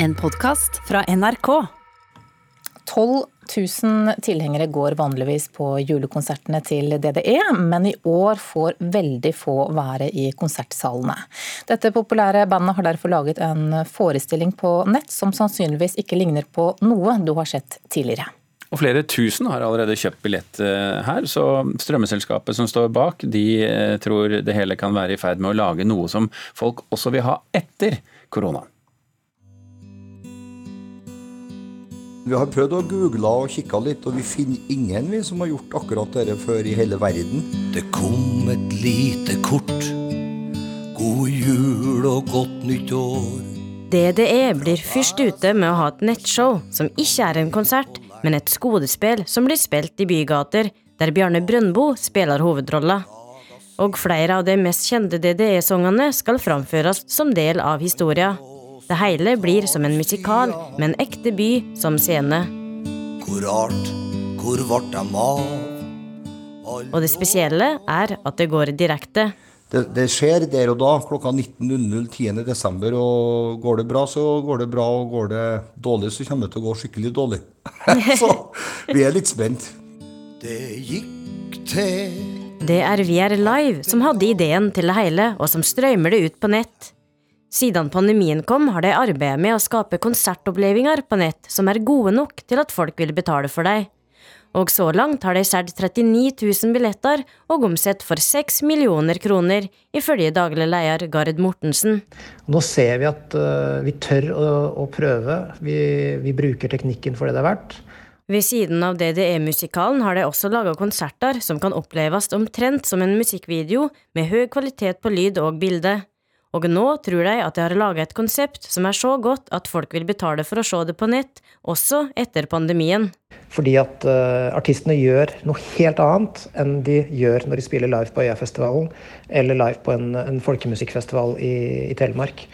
En podkast fra NRK. 12 000 tilhengere går vanligvis på julekonsertene til DDE, men i år får veldig få være i konsertsalene. Dette populære bandet har derfor laget en forestilling på nett som sannsynligvis ikke ligner på noe du har sett tidligere. Og Flere tusen har allerede kjøpt billett eh, her, så strømmeselskapet som står bak, de eh, tror det hele kan være i ferd med å lage noe som folk også vil ha etter korona. Vi har prøvd å google og kikke litt, og vi finner ingen vi som har gjort akkurat dette før i hele verden. Det kom et lite kort. God jul og godt nytt år. DDE blir først ute med å ha et nettshow som ikke er en konsert, men et skodespill som blir spilt i bygater, der Bjarne Brøndbo spiller hovedrolla. Og flere av de mest kjente DDE-sangene skal framføres som del av historia. Det hele blir som en musikal, med en ekte by som scene. Hvor rart, hvor vart dem av? Og det spesielle er at det går direkte. Det, det skjer der og da, klokka 19.00 10.12. Og går det bra, så går det bra. Og går det dårlig, så kommer det til å gå skikkelig dårlig. så vi er litt spent. Det gikk til Det er VR Live som hadde ideen til det hele, og som strømmer det ut på nett. Siden pandemien kom, har de arbeidet med å skape konsertopplevelser på nett som er gode nok til at folk vil betale for dem. Og så langt har de solgt 39 000 billetter og omsett for 6 millioner kroner, ifølge daglig leder Gard Mortensen. Nå ser vi at uh, vi tør å, å prøve. Vi, vi, bruker teknikken for det det er verdt. Ved siden av DDE-musikalen har de også laga konserter som kan oppleves omtrent som en musikkvideo, med høy kvalitet på lyd og bilde. Og nå tror de at de har laga et konsept som er så godt at folk vil betale for å se det på nett, også etter pandemien. Fordi at uh, artistene gjør noe helt annet enn de gjør når de spiller live på øya eller live på en, en folkemusikkfestival i, i Telemark.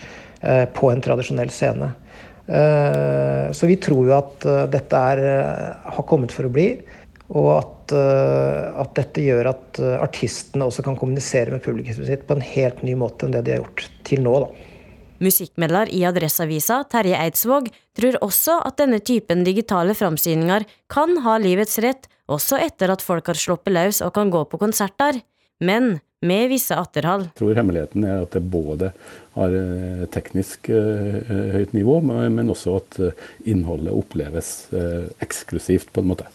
Uh, på en tradisjonell scene. Uh, så vi tror jo at dette er, har kommet for å bli. Og at, uh, at, dette gjør at uh, artistene også kan kommunisere med publikummet sitt på en helt ny måte enn det de har gjort til nå. da. Musikkmedler i Adresseavisa, Terje Eidsvåg, tror også at denne typen digitale framsyninger kan ha livets rett, også etter at folk har sluppet løs og kan gå på konserter. Men med visse atterhold. Jeg tror hemmeligheten er at det både har eh, teknisk høyt nivå, men også at innholdet oppleves eksklusivt, på en måte.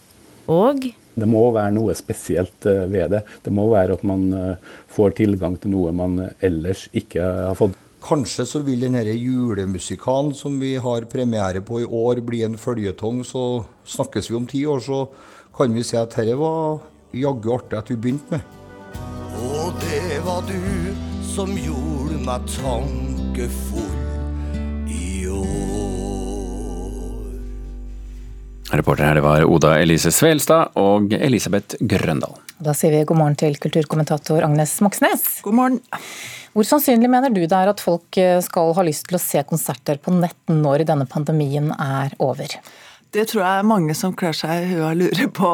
Og det må være noe spesielt eh, ved det. Det må være at man eh, får tilgang til noe man ellers ikke har fått. Kanskje så vil denne julemusikalen som vi har premiere på i år, bli en føljetong. Så snakkes vi om ti år, så kan vi si at dette var jaggu artig at vi begynte med. Og det var du som gjorde meg tankefull i år. Reporter her det var Oda Elise Svelstad og Elisabeth Grøndal. Da sier vi god morgen til kulturkommentator Agnes Moxnes. God morgen. Hvor sannsynlig mener du det er at folk eh, skal ha lyst til å se konserter på nett når denne pandemien er over? Det tror jeg er mange som klør seg i huet og lurer på,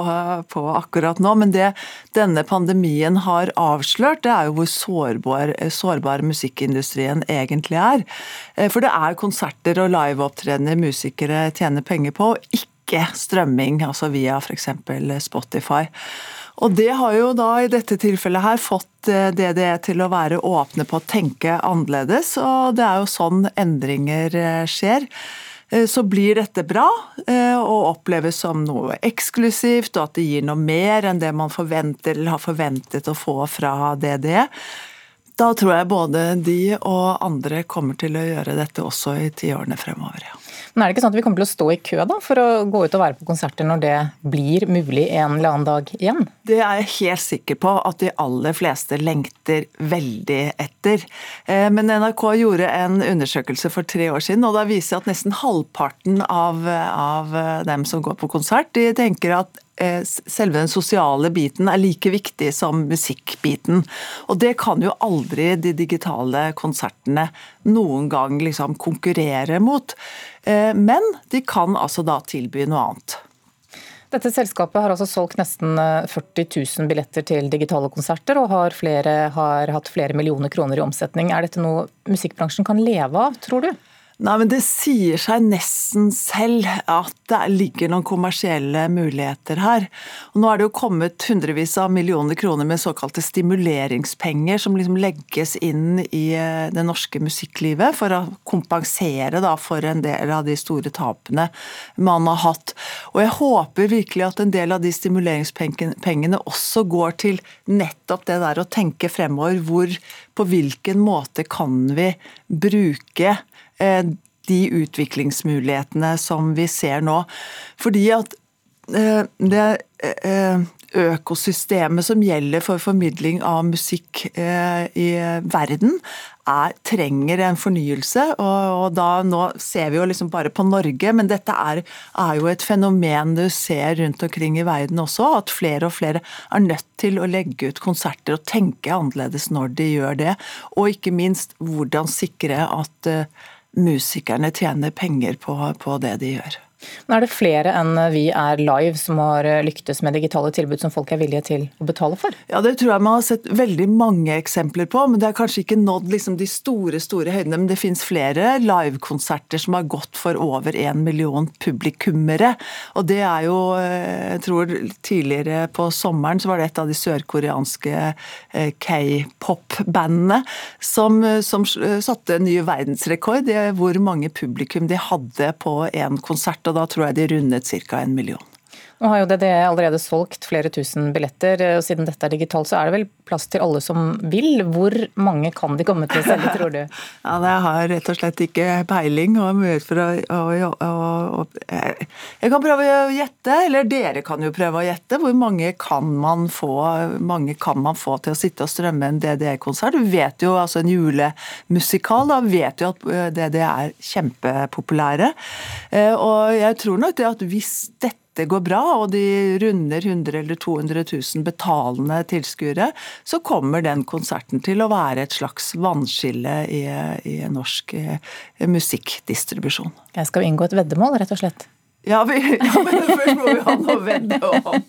på, akkurat nå. Men det denne pandemien har avslørt, det er jo hvor sårbar, sårbar musikkindustrien egentlig er. Eh, for det er konserter og liveopptredener musikere tjener penger på. ikke ikke strømming, altså via f.eks. Spotify. Og det har jo da i dette tilfellet her fått DDE eh, til å være åpne på å tenke annerledes, og det er jo sånn endringer eh, skjer. Eh, så blir dette bra og oppleves som noe eksklusivt, og at det gir noe mer enn det man forventer eller har forventet å få fra DDE. Da tror jeg både de og andre kommer til å gjøre dette også i tiårene fremover. ja. Men er det ikke sånn at vi kommer til å stå i kø da, for å gå ut og være på konserter når det blir mulig en eller annen dag igjen? Det er jeg helt sikker på at de aller fleste lengter veldig etter. Eh, men NRK gjorde en undersøkelse for tre år siden, og da viser at nesten halvparten av, av dem som går på konsert, de tenker at Eh, selve den sosiale biten er like viktig som musikkbiten. Og det kan jo aldri de digitale konsertene noen gang liksom konkurrere mot. Eh, men de kan altså da tilby noe annet. Dette selskapet har altså solgt nesten 40 eh, 000 billetter til digitale konserter, og har, flere, har hatt flere millioner kroner i omsetning. Er dette noe musikkbransjen kan leve av, tror du? Nei, men Det sier seg nesten selv at det ligger noen kommersielle muligheter her. Og Nå er det jo kommet hundrevis av millioner kroner med såkalte stimuleringspenger som liksom legges inn i eh, det norske musikklivet for å kompensere da for en del av de store tapene man har hatt. Og Jeg håper virkelig at en del av de stimuleringspengene også går til nettopp det der å tenke fremover. Hvor, på hvilken måte kan vi bruke de utviklingsmulighetene som vi ser nå. Fordi at eh, det eh, økosystemet som gjelder for formidling av musikk i verden, er, trenger en fornyelse. Og, og, da Nå ser vi jo liksom bare på Norge, men dette er, er, jo et fenomen du ser rundt omkring i verden også. At flere og flere er nødt til å legge ut konserter og tenke annerledes når de gjør det. Og ikke minst hvordan sikre at musikerne tjener penger på, på det de gjør. Men Er det flere enn Vi er live som har lyktes med digitale tilbud som folk er villige til å betale for? Ja, Det tror jeg man har sett veldig mange eksempler på. men Det har kanskje ikke nådd liksom de store store høydene. Men det finnes flere livekonserter som har gått for over én million publikummere. Og det er jo eh, Jeg tror tidligere på sommeren så var det et av de sørkoreanske eh, k-pop-bandene som, som satte en ny verdensrekord i hvor mange publikum de hadde på en konsert og da tror jeg de rundet ca. en million. Nå har jo DDE allerede solgt flere tusen billetter, og siden dette er digitalt, så er det vel plass til alle som vil. Hvor mange kan de komme til å selge, tror du? ja, Jeg har rett og slett ikke peiling. og for å, å, å, Jeg kan prøve å gjette, eller dere kan jo prøve å gjette. Hvor mange kan man få, kan man få til å sitte og strømme en DDE-konsert? Du vet jo, altså En julemusikal, da vet du at DDE er kjempepopulære. Eh, og jeg tror nok det at hvis dette dette går bra, og de runder 100 eller 200 000 betalende tilskuere, så kommer den konserten til å være et slags vannskille i, i norsk eh, musikkdistribusjon. Jeg skal inngå et veddemål, rett og slett? Ja, vi, ja, men først må vi ha noe å vende om.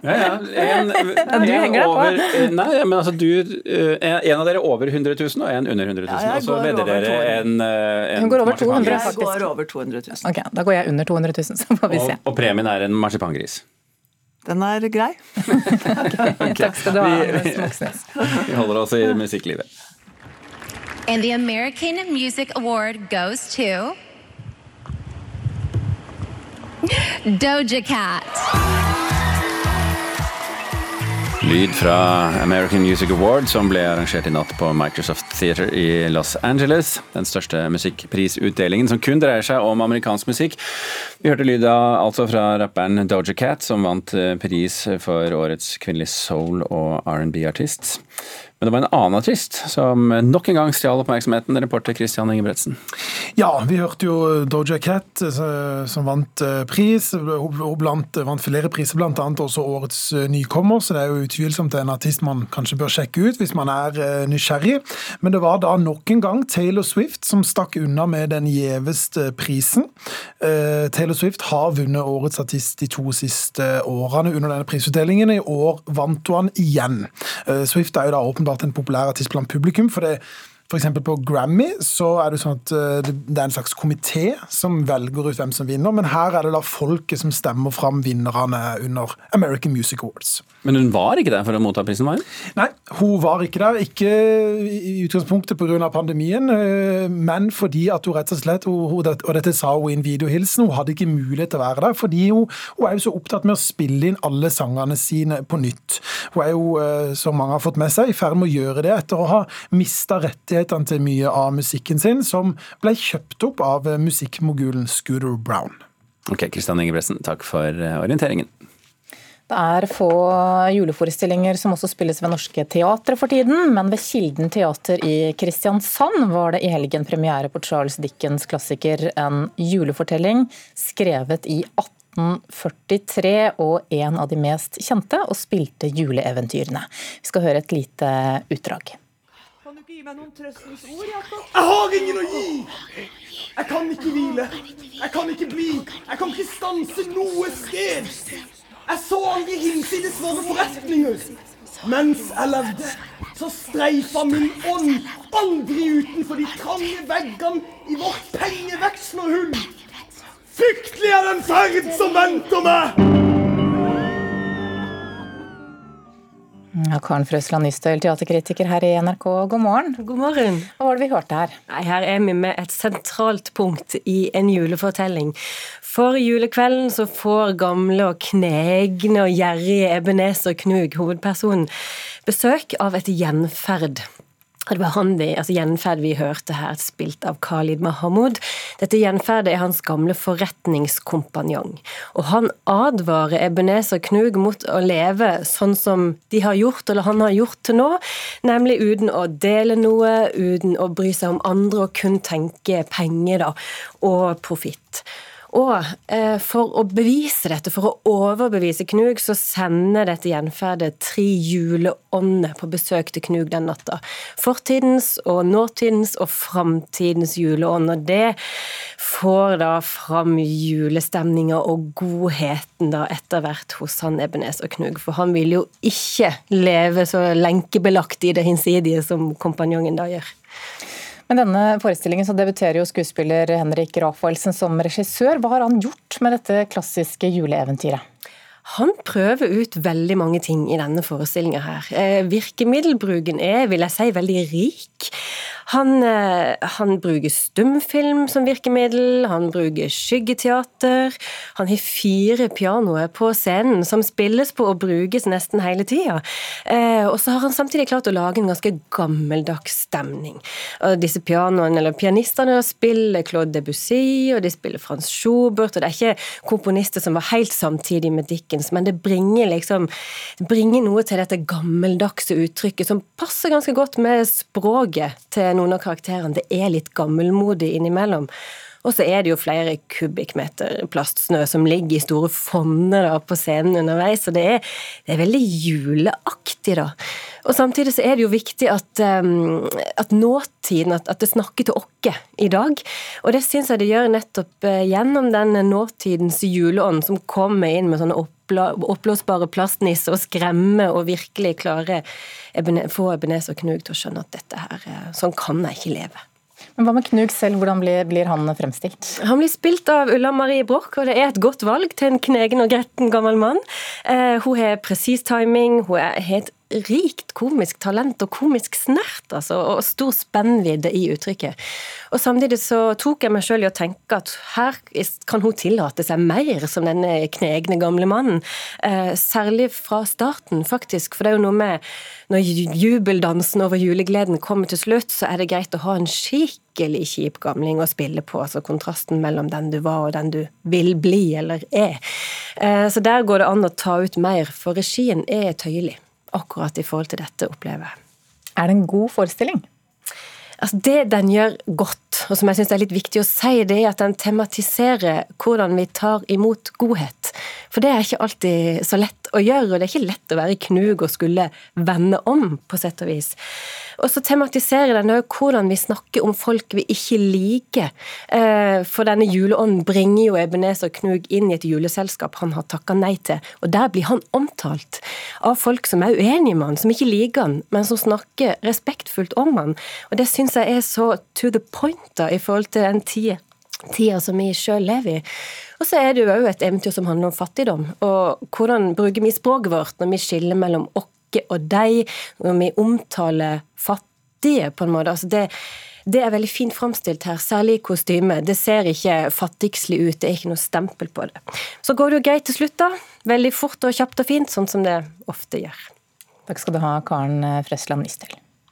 Ja, ja. En, en, en over, nei, men altså du eh, En av dere over 100 000 og en under 100 000. Ja, og så vedder dere en, eh, en Hun går over 200 Jeg går over 200 000. Ok, Da går jeg under 200 000, så får vi se. Og, og premien er en marsipangris. Den er grei. okay. Takk skal du ha, Agnes Moxnes. Vi holder oss i musikklivet. And the American Music Award goes to Doja Cat. Lyd fra American Music Award, som ble arrangert i natt på Microsoft Theater i Los Angeles. Den største musikkprisutdelingen som kun dreier seg om amerikansk musikk. Vi hørte lyd altså fra rapperen Doja Cat, som vant eh, pris for årets kvinnelige soul- og R&B-artist. Men det var en annen artist som nok en gang stjal oppmerksomheten. Reporter Christian Ingebretsen. Ja, vi hørte jo Doja Cat eh, som vant eh, pris. Hun blant, vant flere priser, bl.a. også årets eh, nykommer. Så det er jo utvilsomt en artist man kanskje bør sjekke ut hvis man er nysgjerrig. Men det var da nok en gang Taylor Swift som stakk unna med den gjeveste prisen. Taylor Swift har vunnet årets artist de to siste årene under denne prisutdelingen. I år vant hun igjen. Swift er jo da åpenbart vært en populær artist blant publikum. for det F.eks. på Grammy så er det sånn at eh, det er en slags komité som velger ut hvem som vinner, men her er det da folket som stemmer fram vinnerne under American Music Awards. Men hun var ikke der for å motta prisen, var hun? Nei, hun var ikke der. Ikke i utgangspunktet pga. pandemien, eh, men fordi at hun rett og slett, og dette sa hun i en videohilsen, hun hadde ikke mulighet til å være der fordi hun, hun er jo så opptatt med å spille inn alle sangene sine på nytt. Hun er jo, eh, som mange har fått med seg, i ferd med å gjøre det etter å ha mista rettigheter rettighetene til mye av musikken sin, som ble kjøpt opp av musikkmogulen Scooter Brown. Ok, Kristian Ingebretsen, takk for eh, orienteringen. Det er få juleforestillinger som også spilles ved norske teatre for tiden, men ved Kilden teater i Kristiansand var det i helgen premiere på Charles Dickens' klassiker En julefortelling, skrevet i 1843 og en av de mest kjente og spilte juleeventyrene. Vi skal høre et lite utdrag meg noen trøstens ord, Jakob? Jeg har ingen å gi! Jeg kan ikke hvile. Jeg kan ikke bli. Jeg kan ikke stanse noe sted. Jeg så aldri hinsides våre forretninger mens jeg levde. så streifa min ånd aldri utenfor de trange veggene i vårt pengevekslerhull. Fryktelig er den ferd som venter meg! Ja, Karen Frøsland Nystøyl, teaterkritiker her i NRK, god morgen. God morgen. Hva var det vi hørte her? Nei, her er vi med et sentralt punkt i en julefortelling. For julekvelden så får gamle og knegne og gjerrige Ebenezer Knug, hovedpersonen, besøk av et gjenferd. Det var han vi, altså gjenferd vi hørte her, spilt av Khalid Mahamud. Dette gjenferdet er hans gamle forretningskompanjong. Og han advarer Ebenezer Knug mot å leve sånn som de har gjort, eller han har gjort til nå, nemlig uten å dele noe, uten å bry seg om andre og kun tenke penger da, og profitt. Og eh, for å bevise dette, for å overbevise Knug, så sender dette gjenferdet tre juleånder på besøk til Knug den natta. Fortidens og nåtidens og framtidens juleånd. Og det får da fram julestemninga og godheten da etter hvert hos han Ebenes og Knug. For han vil jo ikke leve så lenkebelagt i det hinsidige som kompanjongen da gjør. Med denne forestillingen så debuterer jo skuespiller Henrik Rafaelsen som regissør. Hva har han gjort med dette klassiske juleeventyret? Han prøver ut veldig mange ting i denne forestillinga her. Eh, virkemiddelbruken er, vil jeg si, veldig rik. Han, eh, han, bruker stumfilm som virkemiddel, han bruker skyggeteater. Han har fire pianoer på scenen som spilles på og brukes nesten hele tida. Eh, og så har han samtidig klart å lage en ganske gammeldags stemning. Og disse pianoene, eller pianistene spiller Claude Debussy, og de spiller Frans Schubert, og det er ikke komponister som var helt samtidig med Dickens, men det bringer liksom det bringer noe til dette gammeldagse uttrykket som passer ganske godt med språket til noen av karakterene. Det er litt gammelmodig innimellom. Og så er det jo flere kubikkmeter plastsnø som ligger i store fonner på scenen underveis, og det er, det er veldig juleaktig, da. Og samtidig så er det jo viktig at, um, at nåtiden, at, at, det snakker til oss i dag. Og det syns jeg det gjør nettopp uh, gjennom den nåtidens juleånd som kommer inn med sånne oppblåsbare plastnisser og skremmer og virkelig klarer få Ebenezer Knug til å skjønne at dette her, uh, sånn kan jeg ikke leve. Men Hva med Knug selv, hvordan blir, blir, han fremstilt? Han blir spilt av Ulla Marie Broch, og det er et godt valg til en knegen og gretten gammel mann. Eh, hun har presis timing, hun er et rikt komisk talent og komisk snert, altså, og stor spennvidde i uttrykket. Og Samtidig så tok jeg meg sjøl i å tenke at her kan hun tillate seg mer som denne knegne gamle mannen. Eh, særlig fra starten, faktisk. For det er jo noe med når jubeldansen over julegleden kommer til slutt, så er det greit å ha en skikkelig kjip gamling å spille på. Altså kontrasten mellom den du var og den du vil bli eller er. Eh, så der går det an å ta ut mer, for regien er tøyelig akkurat i forhold til dette, opplever. Er det en god forestilling? Altså Det den gjør godt, og som jeg syns er litt viktig å si, det er at den tematiserer hvordan vi tar imot godhet. For det er ikke alltid så lett å gjøre, og det er ikke lett å være knug og skulle vende om, på sett og vis. Og så tematiserer den òg hvordan vi snakker om folk vi ikke liker. Eh, for denne juleånden bringer jo Ebenezer Knug inn i et juleselskap han har takka nei til, og der blir han omtalt av folk som er uenige med han, som ikke liker han, men som snakker respektfullt om han. Og det syns jeg er så to the point da, i forhold til den tida tida som vi sjøl lever i. Og så er det jo òg et eventyr som handler om fattigdom. Og hvordan bruker vi språket vårt når vi skiller mellom okke og deg, når vi omtaler fattige, på en måte. Altså det, det er veldig fint framstilt her, særlig i kostyme. Det ser ikke fattigslig ut, det er ikke noe stempel på det. Så går det jo greit til slutt, da. Veldig fort og kjapt og fint, sånn som det ofte gjør. Takk skal du ha, Karen Frøsland Nystøl.